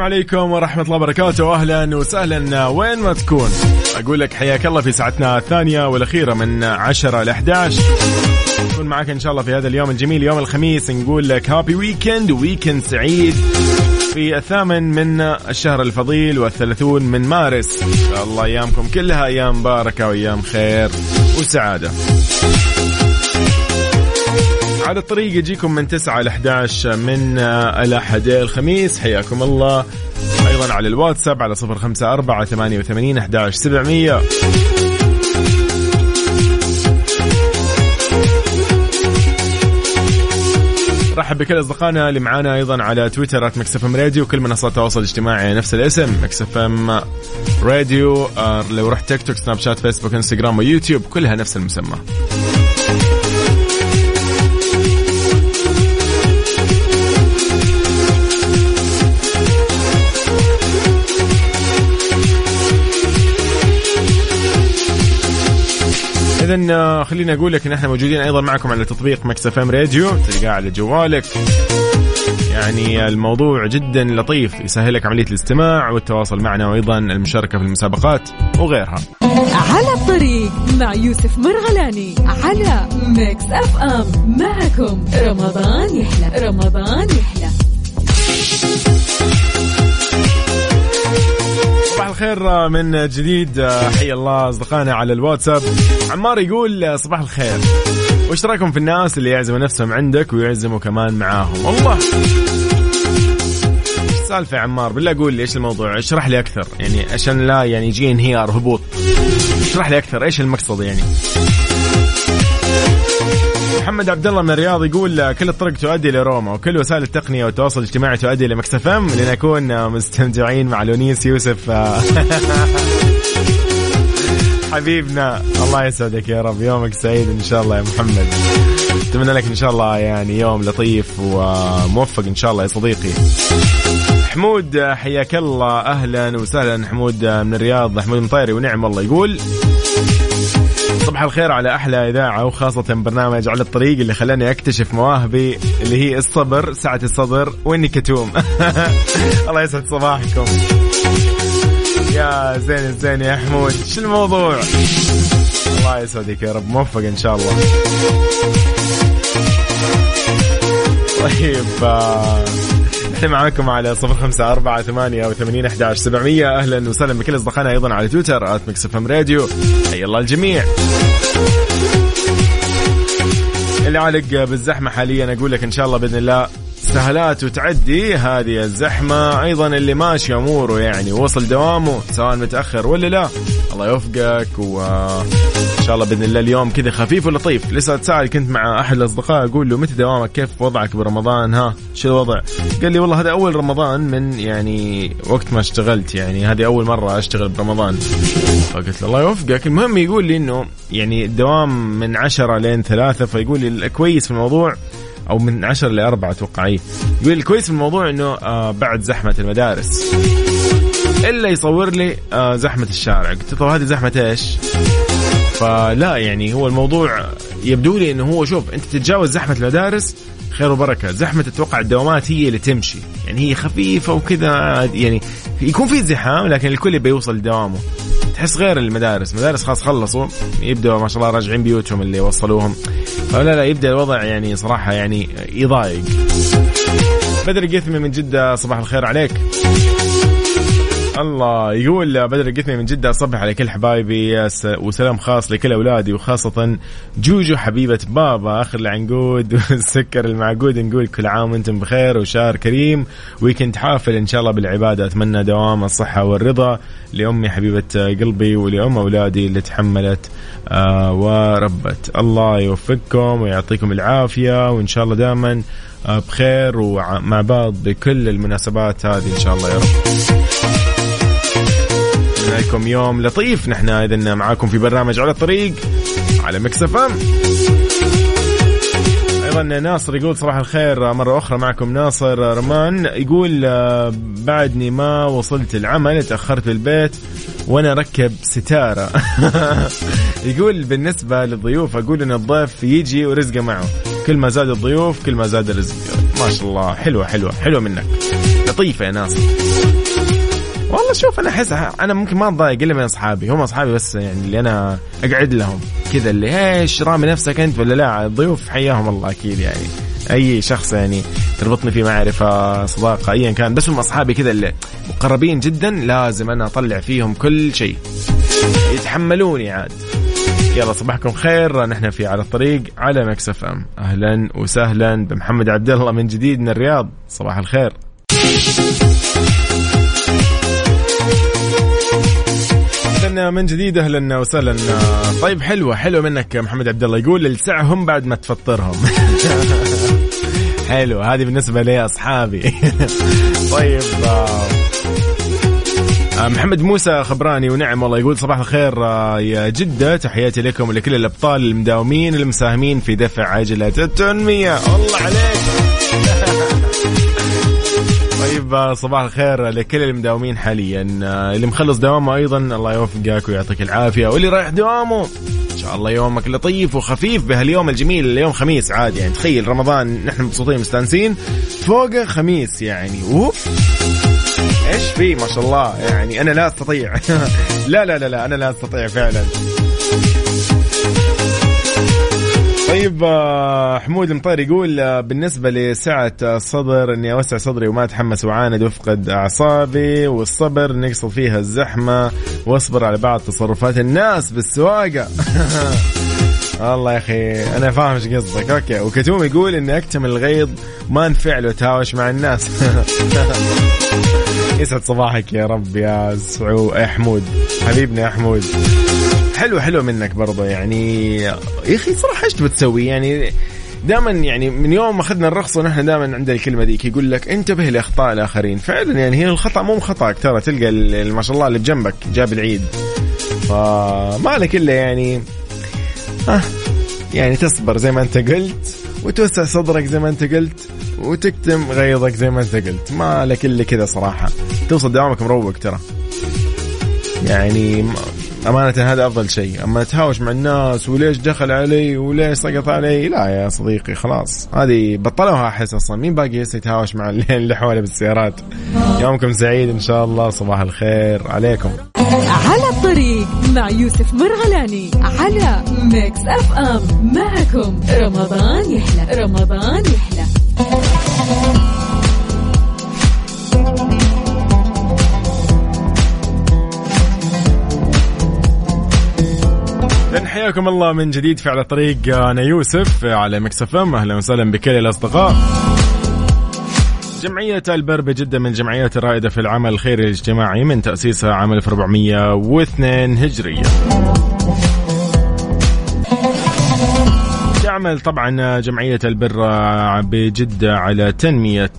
السلام عليكم ورحمة الله وبركاته. أهلا وسهلا. وين ما تكون. أقول لك حياك الله في ساعتنا الثانية والأخيرة من 10 ل 11 نكون معك إن شاء الله في هذا اليوم الجميل يوم الخميس. نقول لك happy weekend weekend سعيد. في الثامن من الشهر الفضيل والثلاثون من مارس. إن شاء الله أيامكم كلها أيام باركة وأيام خير وسعادة. على الطريق يجيكم من 9 ل 11 من الأحد الخميس. حياكم الله. أيضا على الواتساب على 054 88 11 700 رحب بكل أصدقائنا اللي معانا أيضا على تويتر FM راديو كل منصات التواصل الاجتماعي نفس الاسم. ميكس FM راديو آه، لو رحت تيك توك سناب شات فيسبوك إنستغرام ويوتيوب كلها نفس المسمى. اذا خليني أقول لك إن إحنا موجودين أيضا معكم على تطبيق ميكس FM راديو تلقاه على جوالك. يعني الموضوع جدا لطيف يسهل لك عملية الاستماع والتواصل معنا وأيضا المشاركة في المسابقات وغيرها. على الطريق مع يوسف مرغلاني على ميكس FM. معكم رمضان يحلى رمضان يحلى. صباح الخير من جديد حي الله أصدقائنا على الواتساب. عمار يقول صباح الخير. وش رأيكم في الناس اللي يعزموا نفسهم عندك ويعزموا كمان معاهم؟ والله. السالفه يا عمار بالله قول لي إيش الموضوع؟ اشرح لي أكثر. يعني عشان لا يعني يجي انهيار هبوط. اشرح لي أكثر إيش المقصد يعني؟ محمد عبد الله من الرياض يقول كل الطرق تؤدي لروما وكل وسائل التقنية والتواصل الاجتماعي تؤدي لمكس أم لنكون مستمتعين مع لونيس يوسف. حبيبنا الله يسعدك يا رب يومك سعيد إن شاء الله يا محمد. أتمنى لك إن شاء الله يعني يوم لطيف وموفق إن شاء الله يا صديقي. حمود حياك الله أهلا وسهلا حمود من الرياض حمود مطيري ونعم الله. يقول صباح الخير على أحلى إذاعة وخاصة برنامج على الطريق اللي خلاني أكتشف مواهبي اللي هي الصبر سعه الصدر وإني كتوم. الله يسعد صباحكم. يا زين الزين يا حمود شو الموضوع؟ الله يسعدك يا رب موفق إن شاء الله. طيب آه، إحنا معاكم على صفر خمسة أربعة ثمانية وثمانين أحد سبعمية. أهلا وسهلا بكل أصدقائنا أيضا على تويتر at ميكس FM راديو. حيا الله الجميع. اللي عالق بالزحمة حاليا أقول لك إن شاء الله بإذن الله سهلات وتعدي هذه الزحمة. أيضا اللي ماشي أموره يعني وصل دوامه سواء متأخر ولا لا الله يوفقك وإن شاء الله بإذن الله اليوم كذا خفيف ولطيف. لسه أتساءل كنت مع أحد الأصدقاء أقول له متى دوامك؟ كيف وضعك برمضان؟ ها شو الوضع؟ قال لي والله هذا أول رمضان من يعني وقت ما اشتغلت يعني هذه أول مرة أشتغل برمضان. فقلت له الله يوفقك. المهم يقول لي إنه يعني الدوام من عشرة لين ثلاثة فيقول لي كويس في الموضوع أو من 10 ل 4 أتوقع اي يقول الكويس في الموضوع إنه آه بعد زحمة المدارس. إلا يصور لي آه زحمة الشارع. قلت طب هذه زحمة إيش؟ فلا يعني هو الموضوع يبدو لي إنه هو شوف أنت تتجاوز زحمة المدارس خير وبركة. زحمة أتوقع الدوامات هي اللي تمشي. يعني هي خفيفة وكذا يعني يكون في زحام لكن الكل بيوصل لدوامه. تحس غير المدارس. المدارس خلاص خلصوا يبدأوا ما شاء الله راجعين بيوتهم اللي وصلوهم. فلا لا يبدأ الوضع يعني صراحة يعني يضايق. بدر القثمي من جدة صباح الخير عليك. الله يقول بدر القثمي من جدة أصبح على كل حبايبي وسلام خاص لكل أولادي وخاصة جوجو حبيبة بابا آخر العنقود والسكر المعقود نقول كل عام وأنتم بخير وشهر كريم ويكند حافل إن شاء الله بالعبادة. أتمنى دوام الصحة والرضا لأمي حبيبة قلبي ولأم أولادي اللي تحملت آه وربت. الله يوفقكم ويعطيكم العافية وإن شاء الله دائما آه بخير ومع بعض بكل المناسبات هذه إن شاء الله يا رب. لكم يوم لطيف. نحن اذا معاكم في برنامج على الطريق على مكسف إم. أيضا ناصر يقول صباح الخير مرة أخرى معكم ناصر رمان. يقول آه، بعدني ما وصلت العمل تأخرت البيت وأنا ركب ستارة. يقول بالنسبة للضيوف أقول إن الضيف يجي ورزقه معه. كل ما زاد الضيوف كل ما زاد الرزق. ما شاء الله. حلوة حلوة حلوة منك. لطيفة يا ناصر. والله شوف أنا أحس أنا ممكن ما أتضايق إلا من أصحابي. هم أصحابي بس يعني اللي أنا أقعد لهم. كذا اللي إيش رامي نفسك أنت ولا لا؟ الضيوف حياهم الله أكيد يعني. أي شخص يعني تربطني فيه معرفة صداقة ايا كان. بس هم أصحابي كذا اللي مقربين جدا لازم أنا أطلع فيهم كل شيء. يتحملوني عاد. يلا صباحكم خير. نحن في على الطريق على مكسف ام. أهلا وسهلا بمحمد عبد الله من جديد من الرياض. صباح الخير. من جديد أهلا وسهلا. طيب حلوة حلوة منك محمد عبد الله. يقول السعهم بعد ما تفطرهم. حلو هذه بالنسبة لي أصحابي. طيب آه، محمد موسى خبراني ونعم والله يقول صباح الخير آه، يا جدة. تحياتي لكم ولكل الأبطال المداومين المساهمين في دفع عجلة التنمية. الله عليك. طيب صباح الخير لكل المداومين حاليا. اللي مخلص دوامه أيضا الله يوفقك ويعطيك العافية. واللي رايح دوامه إن شاء الله يومك لطيف وخفيف بهاليوم الجميل اليوم خميس عادي. يعني تخيل رمضان نحن مبسوطين مستانسين فوقه خميس يعني. أوف. إيش في؟ ما شاء الله. يعني أنا لا أستطيع. لا لا لا لا أنا لا أستطيع فعلا. طيب آه، حمود المطير يقول آه، بالنسبة لسعة الصدر إني أوسع صدري وما أتحمس وأعاند وأفقد أعصابي والصبر نقصد فيها الزحمة وأصبر على بعض تصرفات الناس بالسواقة. والله يا أخي أنا فاهم إيش قصدك. أوكي وكتوم يقول إني أكتم الغيظ ما انفعل وتهاوش مع الناس. يسعد صباحك يا رب يا سعو يا حمود. حبيبنا يا حمود. حلو حلو منك برضه يعني. يا أخي صراحة إيش بتسوي؟ يعني دائما يعني من يوم ما أخذنا الرخصة ونحن دائما عندنا الكلمة ذيك يقول لك انتبه لأخطاء الآخرين. فعلا يعني هي الخطأ مو خطاك ترى تلقى ما شاء الله اللي بجنبك جاب العيد. فما لك إلا يعني آه يعني تصبر زي ما أنت قلت وتوسع صدرك زي ما أنت قلت وتكتم غيظك زي ما أنت قلت. ما لك إلا كذا صراحة. توصل دوامك مروق ترى. يعني أمانة هذا أفضل شيء. أما تهاوش مع الناس وليش دخل علي وليش سقط علي لا يا صديقي خلاص. هذه بطلوها أحس أصلا. مين باقي يتهاوش مع اللي حوالي بالسيارات؟ يومكم سعيد إن شاء الله. صباح الخير. عليكم. على الطريق مع يوسف مرغلاني على ميكس FM. معكم رمضان يحلى رمضان يحلى. حياكم الله من جديد في على طريق أنا يوسف على ميكس FM. أهلا وسهلا بكل الأصدقاء. جمعية البر بجدة من الجمعيات الرائدة في العمل الخيري الاجتماعي من تأسيسها عام 1402 هجرية تعمل طبعا جمعية البر بجدة على تنمية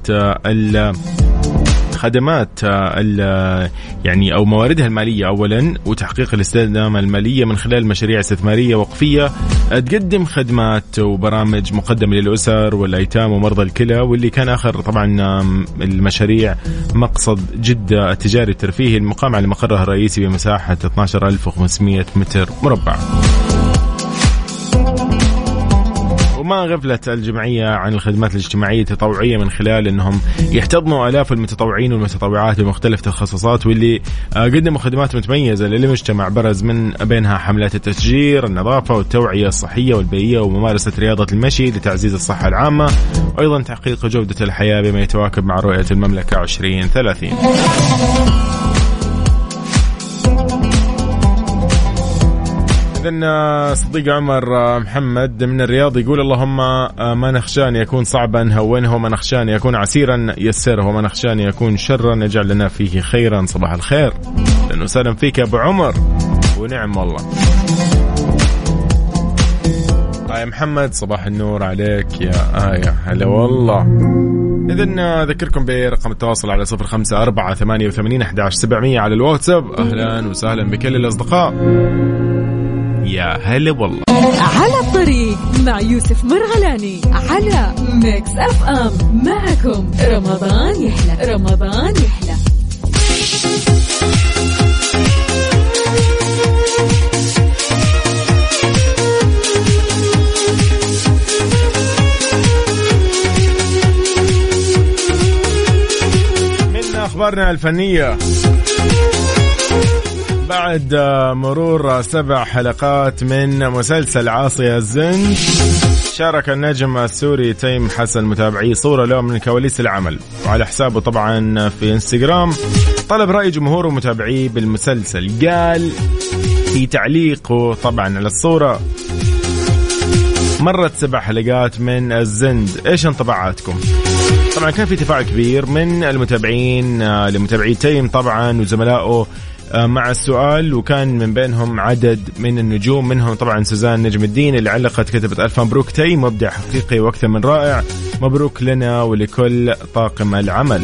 خدمات آه، يعني أو مواردها المالية اولا وتحقيق الاستدامه المالية من خلال مشاريع استثمارية وقفية آه، تقدم خدمات وبرامج مقدمة للأسر والأيتام ومرضى الكلى واللي كان آخر طبعا المشاريع مقصد جده التجاري الترفيهي المقام على مقرها الرئيسي بمساحة 12500 متر مربع. وما غفلت الجمعية عن الخدمات الاجتماعية التطوعية من خلال أنهم يحتضنوا آلاف المتطوعين والمتطوعات بمختلف التخصصات واللي آه، قدموا خدمات متميزة للمجتمع برز من بينها حملات التشجير النظافة والتوعية الصحية والبيئية وممارسة رياضة المشي لتعزيز الصحة العامة وأيضا تحقيق جودة الحياة بما يتواكب مع رؤية المملكة 2030 إذن صديق عمر آه، محمد من الرياض يقول اللهم آه، ما نخشى أن يكون صعبا هونه وما نخشى أن يكون عسيرا يسره وما نخشى أن يكون شرا يجعل لنا فيه خيرا صباح الخير. لأنه سلم فيك يا أبو عمر ونعم والله. آية محمد صباح النور عليك يا آية هلا والله. إذن آه، أذكركم برقم التواصل على صفر خمسة أربعة ثمانية وثمانين على الواتساب. أهلا وسهلا بكل الأصدقاء. يا هلا والله. على الطريق مع يوسف مرغلاني على ميكس FM. معكم رمضان يحلى رمضان يحلى. من أخبارنا الفنية. بعد مرور سبع حلقات من مسلسل عاصي الزند شارك النجم السوري تيم حسن متابعيه صورة له من كواليس العمل. وعلى حسابه طبعا في إنستغرام طلب رأي جمهوره ومتابعيه بالمسلسل. قال في تعليقه طبعا على الصورة. مرت سبع حلقات من الزند إيش انطباعاتكم؟ طبعا كان في تفاعل كبير من المتابعين آه، لمتابعي تيم طبعا وزملائه مع السؤال وكان من بينهم عدد من النجوم منهم طبعا سوزان نجم الدين اللي علقت كتبت ألف مبروك تيم مبدع حقيقي وأكثر من رائع. مبروك لنا ولكل طاقم العمل.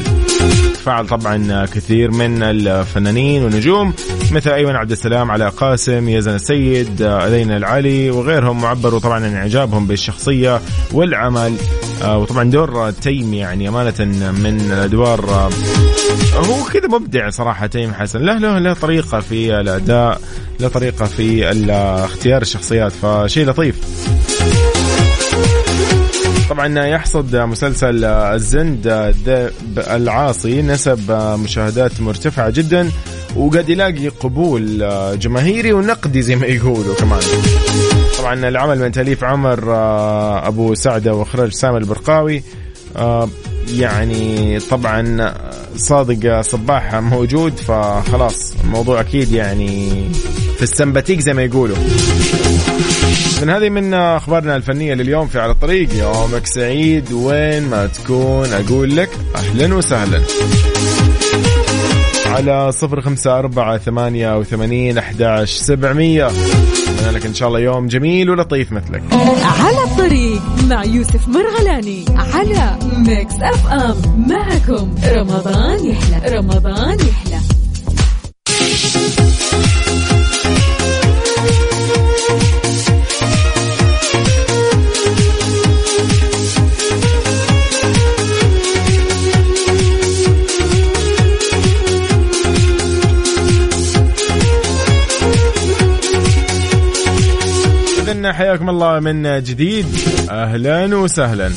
تفاعل طبعا كثير من الفنانين والنجوم مثل أيمن عبد السلام علا قاسم يزن السيد ألينا العلي وغيرهم وعبروا طبعا عن إعجابهم بالشخصية والعمل. آه، وطبعا دور تيم يعني أمانة من الادوار آه، هو كذا مبدع صراحة تيم حسن. له له له طريقة في الأداء له طريقة في اختيار الشخصيات فشيء لطيف. طبعا يحصد مسلسل الزند العاصي نسب مشاهدات مرتفعة جدا وقد يلاقي قبول جماهيري ونقدي زي ما يقولوا كمان. طبعا العمل من تأليف عمر أبو سعدة وإخراج سامي البرقاوي يعني طبعا صادق صباح موجود فخلاص الموضوع أكيد يعني في السمباتيك زي ما يقولوا. من هذه من أخبارنا الفنية لليوم في على الطريق. يومك سعيد وين ما تكون أقول لك أهلا وسهلا. على صفر خمسة أربعة ثمانية وثمانين أحداش سبعمية. أتمنى لك إن شاء الله يوم جميل ولطيف مثلك. على الطريق مع يوسف مرغلاني على ميكس إف إم معكم رمضان يحلى رمضان يحلى. حياكم الله من جديد. أهلا وسهلا.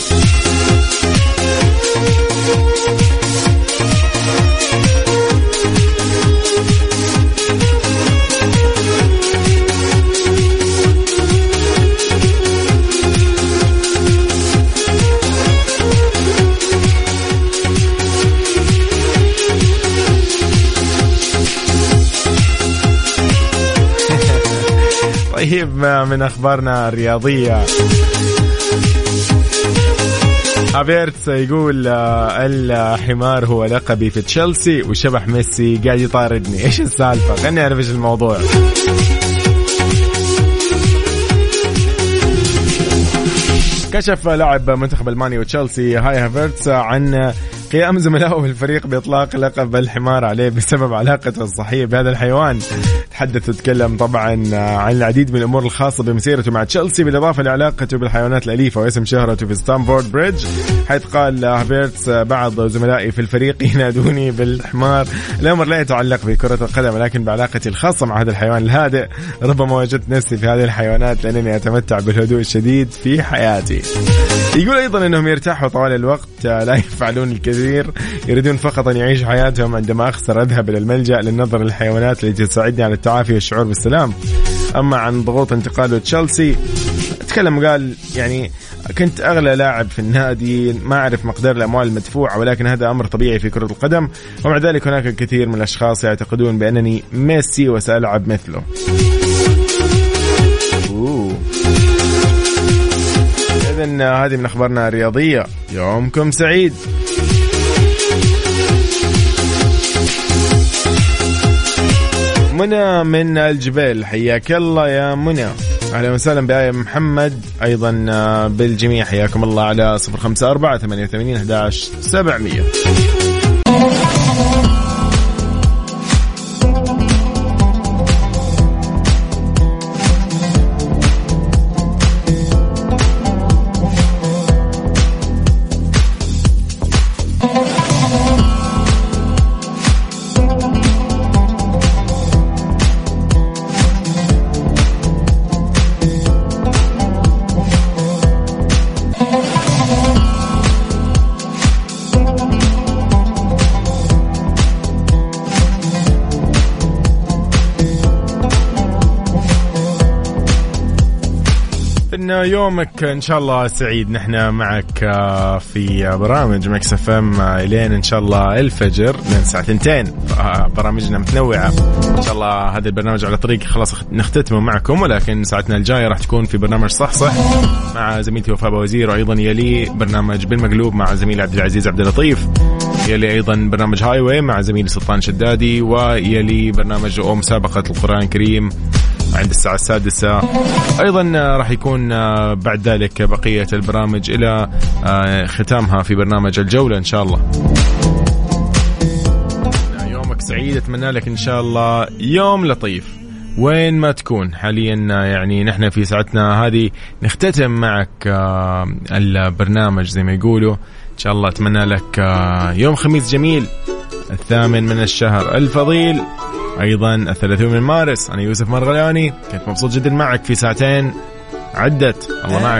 طيب من أخبارنا الرياضية. هافيرتس يقول آه، الحمار هو لقبي في تشيلسي وشبح ميسي قاعد يطاردني. إيش السالفة؟ خليني أعرف إيش الموضوع. كشف لاعب منتخب ألمانيا وتشيلسي هاي هافيرتس عن قيام زملائه في الفريق بإطلاق لقب الحمار عليه بسبب علاقته الصحية بهذا الحيوان. تحدث وتكلم طبعا عن العديد من الأمور الخاصة بمسيرته مع تشيلسي بالإضافة لعلاقته بالحيوانات الأليفة واسم شهرته في ستانفورد بريدج حيث قال هافيرتس بعض زملائي في الفريق ينادوني بالحمار. الامر لا يتعلق بكرة القدم ولكن بعلاقتي الخاصة مع هذا الحيوان الهادئ. ربما وجدت نفسي في هذه الحيوانات لأنني أتمتع بالهدوء الشديد في حياتي. يقول أيضا إنهم يرتاحوا طوال الوقت لا يفعلون الكثير يريدون فقط أن يعيشوا حياتهم عندما أخسر أذهب إلى الملجأ للنظر للحيوانات التي تساعدني على التعافي والشعور بالسلام. أما عن ضغوط انتقاله تشيلسي تكلم قال يعني كنت أغلى لاعب في النادي ما أعرف مقدار الأموال المدفوعة ولكن هذا أمر طبيعي في كرة القدم. ومع ذلك هناك الكثير من الأشخاص يعتقدون بأنني ميسي وسألعب مثله. اذا هذه من أخبارنا الرياضية. يومكم سعيد. منى من الجبال. حياك الله يا منى. أهلا وسهلا بآية محمد. أيضا آه، بالجميع حياكم الله على 054 88 11 700 يومك إن شاء الله سعيد. نحن معك آه، في برامج ميكس إف إم آه، إلين إن شاء الله الفجر من الساعة 2 آه، برامجنا متنوعة. إن شاء الله هذا البرنامج على طريق خلاص نختتمه معكم ولكن ساعتنا الجاية راح تكون في برنامج صح صح. مع زميلتي وفاء وزير وأيضا يلي برنامج بالمقلوب مع زميلي عبد العزيز عبد اللطيف. يلي أيضا برنامج هاي واي مع زميلي سلطان شدادي ويلي برنامج مسابقة القرآن الكريم. عند الساعة السادسة. أيضا راح يكون بعد ذلك بقية البرامج إلى ختامها في برنامج الجولة إن شاء الله. يومك سعيد أتمنى لك إن شاء الله يوم لطيف. وين ما تكون حاليا يعني نحن في ساعتنا هذه نختتم معك البرنامج زي ما يقولوا. إن شاء الله أتمنى لك يوم خميس جميل الثامن من الشهر الفضيل. أيضا الثلاثين من مارس. أنا يوسف مرغلاني كنت مبسوط جدا معك في ساعتين. عدت. الله معك.